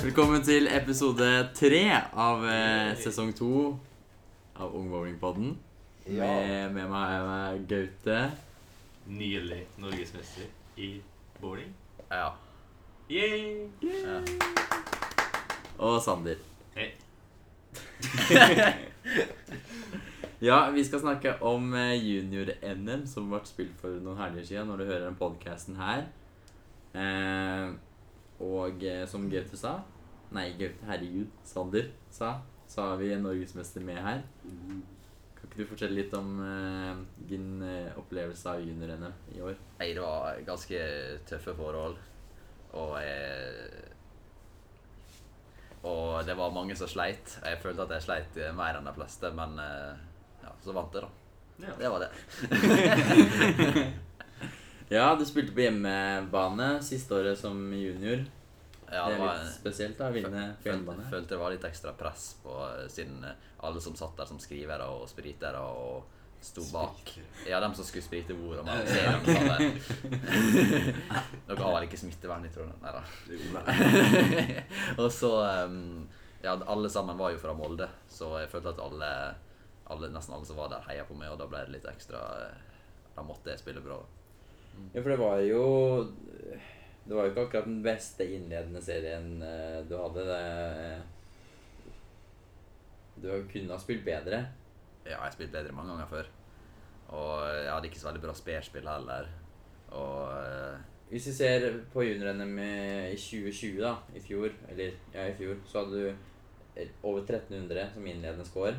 Velkommen til episode tre av eh, sesong to av Ung Bowlingpodden. Ja. Med, med meg er jeg Gaute. Nylig norgesmester i bowling. Ja. Yay! ja. Og Sander. Hei. Ja, vi skal snakke om eh, junior-NM som ble spilt for noen helger siden, når du hører den podcasten her. Eh, og eh, som Gaute sa Nei, Gaute, herregud, Sander sa, så har vi en norgesmester med her. Kan ikke du fortelle litt om eh, din eh, opplevelse av junior-NM i år? Nei, det var ganske tøffe forhold. Og jeg Og det var mange som sleit. Jeg følte at jeg sleit eh, mer enn de fleste, men eh, ja, så vant jeg, da. Ja. Det var det. Ja, du spilte på hjemmebane siste året som junior. Ja, det det var litt spesielt da, å vinne på hjemmebane. følte det var litt ekstra press på eh, siden eh, alle som satt der som skrivere og spritere og sto bak. Ja, dem som skulle sprite bordet. Man ser dem der. Dere har vel ikke smittevern i Trondheim? Nei da. og så um, Ja, alle sammen var jo fra Molde, så jeg følte at alle, alle nesten alle som var der, heia på meg, og da ble det litt ekstra eh, Da måtte jeg spille bra. Ja, for det var jo Det var jo ikke akkurat den beste innledende serien eh, du hadde. Det, du kunne ha spilt bedre. Ja, jeg har spilt bedre mange ganger før. Og jeg hadde ikke så veldig bra spillspill heller. Og eh, Hvis vi ser på junior-NM i 2020, da, i fjor, eller ja, i fjor, så hadde du eh, over 1300 som innledende score.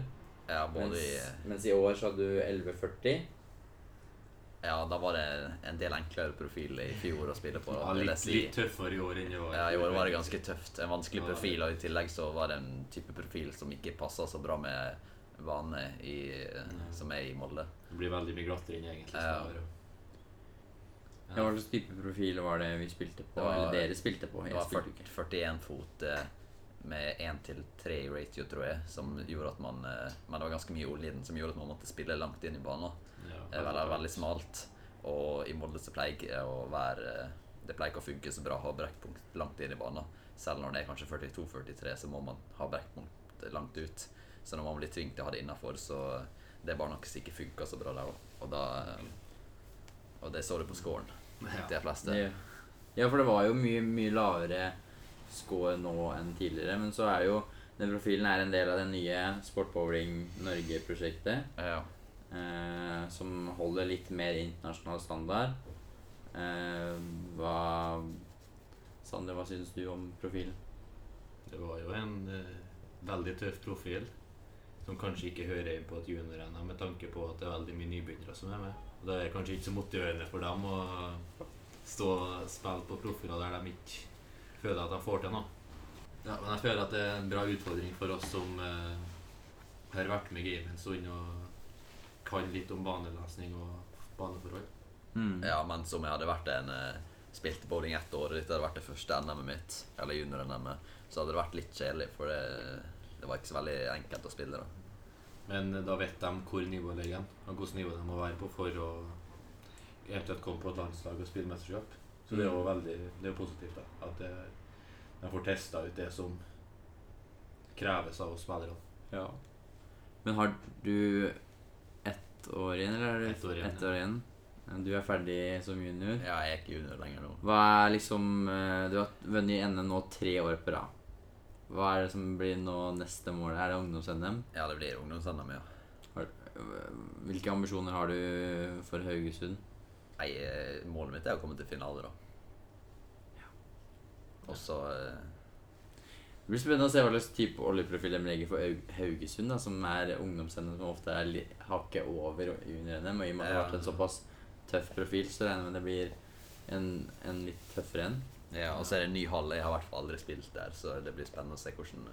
ja, både Mens, i mens i år så hadde du 1140. Ja, da var det en del enklere profil i fjor å spille på. Ja, litt, si. litt tøffere i år enn i år. Ja, I år var det ganske tøft. En vanskelig Ja, profil, og i tillegg så var det en type profil som ikke passa så bra med vane i, som er i Molde. Det blir veldig mye glattere inn, egentlig. Ja. Ja. Hva slags type profil var det vi spilte på? Var- eller dere spilte på? Det var 40, 41 fot eh, med 1 til 3 i ratio, tror jeg, som gjorde at man eh, Men det var ganske mye olje i den som gjorde at man måtte spille langt inn i banen. Ja, Det er veldig, veldig smalt. Og i Molde så pleier ikke å være Det pleier ikke å funke så bra å ha brekkpunkt langt inn i banen. Selv når det er kanskje 42-43, så må man ha brekkpunkt langt ut. Så når man blir tvunget til å ha det innafor, så det bare noe som ikke funka så bra der òg. Og Og det så du på scoren Ja. de fleste. Det, ja, for det var jo mye, mye lavere score nå enn tidligere. Men så er jo den profilen er en del av det nye Sport Bowling Norge-prosjektet. Ja. Eh, som holder litt mer internasjonal standard. Eh, hva Sander, hva syns du om profilen? Det var jo en eh, veldig tøff profil som kanskje ikke hører inn på et junior-NM med tanke på at det er veldig mye nybegynnere som er med. Og Det er kanskje ikke så motiverende for dem å stå og spille på profiler der de ikke føler at de får til noe. Ja, men jeg føler at det er en bra utfordring for oss som eh, har vært med i gamet en stund og kan litt om banelesning og baneforhold. Mm. ja, men som jeg hadde vært en Spilte Spilt bowling ett år, og dette hadde vært det første NM-et mitt, eller junior-NM-et, så hadde det vært litt kjedelig, for det, det var ikke så veldig enkelt å spille. da Men da vet de hvor nivået ligger og hvilket nivå de må være på for å eventuelt komme på et landslag og spille mesterskap. Så det er jo veldig det er positivt da, at det, de får testa ut det som kreves av oss spillerne. Ja. Men har du ett år igjen, eller er det Ett år igjen, ett år igjen? Du er ferdig som junior. Ja, jeg er ikke junior lenger nå. Hva er liksom eh, Du har vunnet NM nå tre år på rad. Hva er det som blir nå neste mål? Er det ungdoms-NM? Ja, det blir ungdoms-NM, ja. Har- Hvilke ambisjoner har du for Haugesund? Nei, eh, målet mitt er å komme til finale, da. Og så eh, Det blir spennende å se hva slags type oljeprofil de legger for Haugesund, da, som er ungdoms-NM, som ofte er hakket over under NM. Og i og med at det har vært en såpass tøff profil, så regner jeg med det blir en, en litt tøffere en. Ja, og så er det en ny hall. Jeg har i hvert fall aldri spilt der, så det blir spennende å se hvordan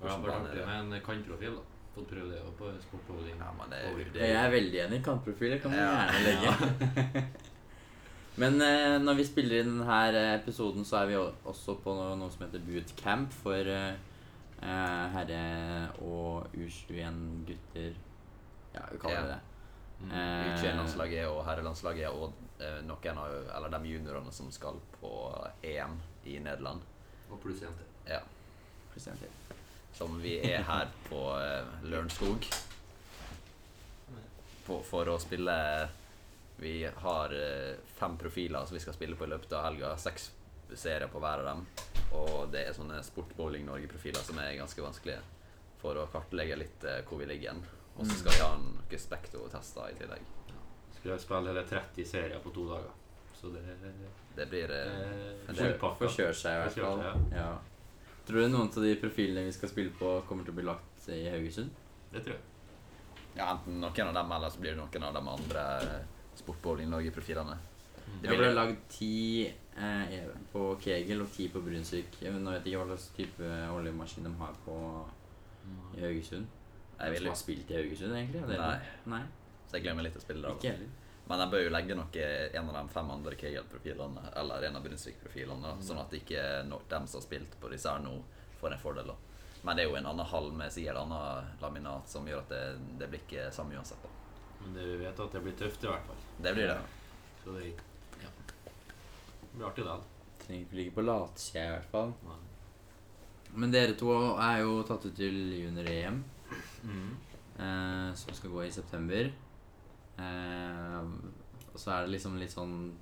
hvordan ja, det er med en kantprofil. da. Fått prøve det også på. Ja, men det er- det Jeg er veldig enig. Kantprofiler kan man Ja. gjerne legge. Men eh, når vi spiller inn denne episoden, så er vi også på noe, noe som heter bootcamp for eh, eh, herre- og U21-gutter. Ja, vi kaller Ja. det det. Mm. Eh, U21-landslaget og herrelandslaget og eh, noen av eller de juniorene som skal på EM i Nederland. Og pluss én til. Ja. Pluss en til. Som vi er her på eh, Lørenskog for å spille Vi har eh, fem profiler som vi skal spille på i løpet av helga. Seks serier på hver av dem. Og det er sånne Sportbowling Norge-profiler som er ganske vanskelige for å kartlegge litt eh, hvor vi ligger igjen. Og så skal vi ha noen Spekto-tester i tillegg. Skulle jeg spille hele 30 serier på to dager. Så det Det blir eh. Forkjøre seg i hvert fall. Ja. Tror du noen av de profilene vi skal spille på, kommer til å bli lagt i Haugesund? Det tror jeg. ja, enten noen av dem, eller så blir det noen av de andre eh, Sportbowling Norge-profilene. Det Det ble lagd ti eh, på Kegel og ti på Brunsvik. Jeg vet- Nå vet jeg ikke hva slags type oljemaskin de har på i Haugesund. Jeg vil som har spilt i Haugesund, egentlig? Nei. Nei, Så jeg glemmer litt å spille der. ikke heller. Men jeg bør jo legge noe en av de fem andre Kegel-profilene, eller en av Brunsvik-profilene, da, sånn at ikke no dem som har spilt på disse her nå, får en fordel. da. Men det er jo en annen halv med sikkert annen laminat som gjør at det, det blir ikke samme uansett. da. Men det, vi vet at det blir tøft i hvert fall. Det blir det. Så det ja. det blir artig, det. Trenger ikke ligge på latsida, i hvert fall. Nei. Men dere to er jo tatt ut til junior-EM, Mm. eh, som skal gå i september. Eh, og så er det liksom litt sånn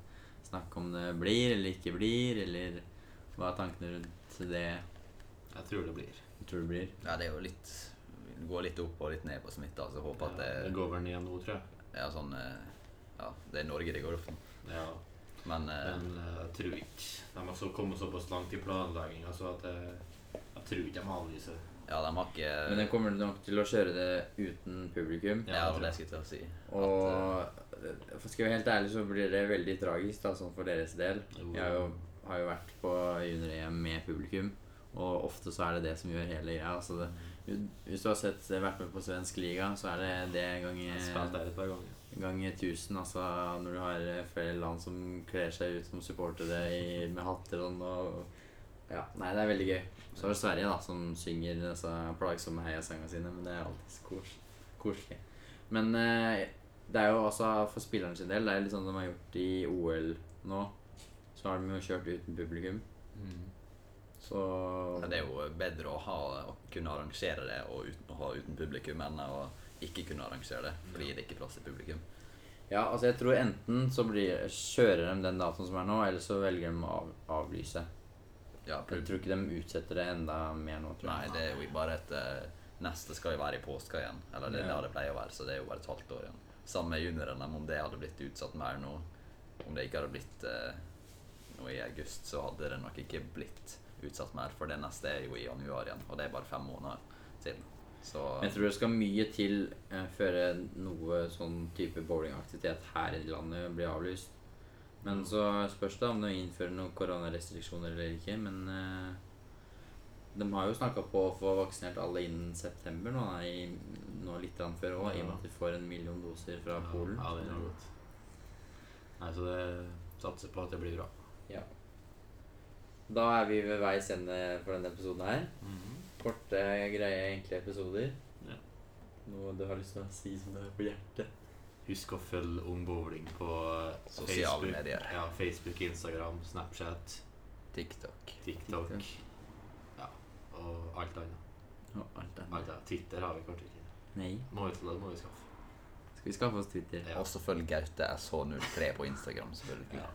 snakk om det blir eller ikke blir, eller hva er tankene rundt det Jeg tror det blir. du tror det blir? Ja, det er jo litt går litt opp og litt ned på smitta, så jeg håper at Ja, det det går vel ned nå, tror jeg. Ja, sånn eh, Ja, det er Norge det går opp for. Ja. Men eh, Men eh, jeg tror ikke De har så kommet såpass langt i planlegginga, så at jeg, jeg tror ikke de avlyser. ja, de har ikke Men de kommer nok til å kjøre det uten publikum. Ja, det var det jeg skulle til å si. At, Og for skal jeg være helt ærlig, så blir det veldig tragisk da, sånn for deres del. Jo. Jeg har jo, har jo vært på junior-EM med publikum, og ofte så er det det som gjør hele greia. Altså det, hvis du har sett, vært med på svensk liga, så er det det ganger par ganger. ganger 1000. Altså når du har flere land som kler seg ut som supportere i, med hatter og sånn. Og ja, nei, det er veldig gøy. Så er det Sverige, da, som synger disse plagsomme heiasangene sine, men det er alltid kos, koselig. Men eh, det er jo også for spilleren sin del, det er litt sånn de har gjort i OL nå. Så har de jo kjørt uten publikum. Så Men det er jo bedre å, ha, å kunne arrangere det og uten, å ha uten publikum enn å ikke kunne arrangere det fordi det ikke er plass til publikum. Ja, altså jeg tror enten så blir, kjører de den datoen som er nå, eller så velger de å av, avlyse. Ja, Jeg tror ikke de utsetter det enda mer nå, tror Nei, jeg. det er jo bare et eh, Neste skal jo være i påska igjen. Eller det er Ja. der det pleier å være, så det er jo bare et halvt år igjen. Samme med juniorene, om det hadde blitt utsatt mer nå. Om det ikke hadde blitt eh, nå i august, så hadde det nok ikke blitt utsatt mer. For det neste er jo i januar igjen, og det er bare fem måneder til. Så Jeg tror det skal mye til eh, før noe sånn type bowlingaktivitet her i landet blir avlyst. Men så spørs det om de innfører noen koronarestriksjoner eller ikke. Men eh, de har jo snakka på å få vaksinert alle innen september nå, i, nå litt før òg, i og med at de får en million doser fra Polen. Ja, det er godt. Nei, så det satser på at det blir bra. Ja. Da er vi ved veis ende for denne episoden her. Korte, greie, enkle episoder. Ja. Noe du har lyst til å si som det er på hjertet? Husk å følge Ung Bowling på Sosiale Facebook. medier. Ja, Facebook, Instagram, Snapchat, TikTok TikTok. TikTok. Ja, og alt annet. Og alt Alt annet. annet. Twitter har vi kanskje ikke. Nei. Må vi, det må vi skaffe. Skal vi skaffe oss Twitter? Ja. Også følg Gaute SH03 på Instagram, selvfølgelig. Ja.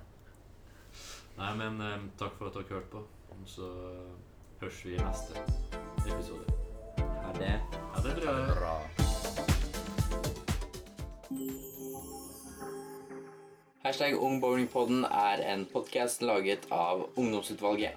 Nei, men um, takk for at dere hørte på. Og Så høres vi i neste episode. Er det Ha det tror det Bra. Hashtag Ungbowlingpodden er en podkast laget av Ungdomsutvalget.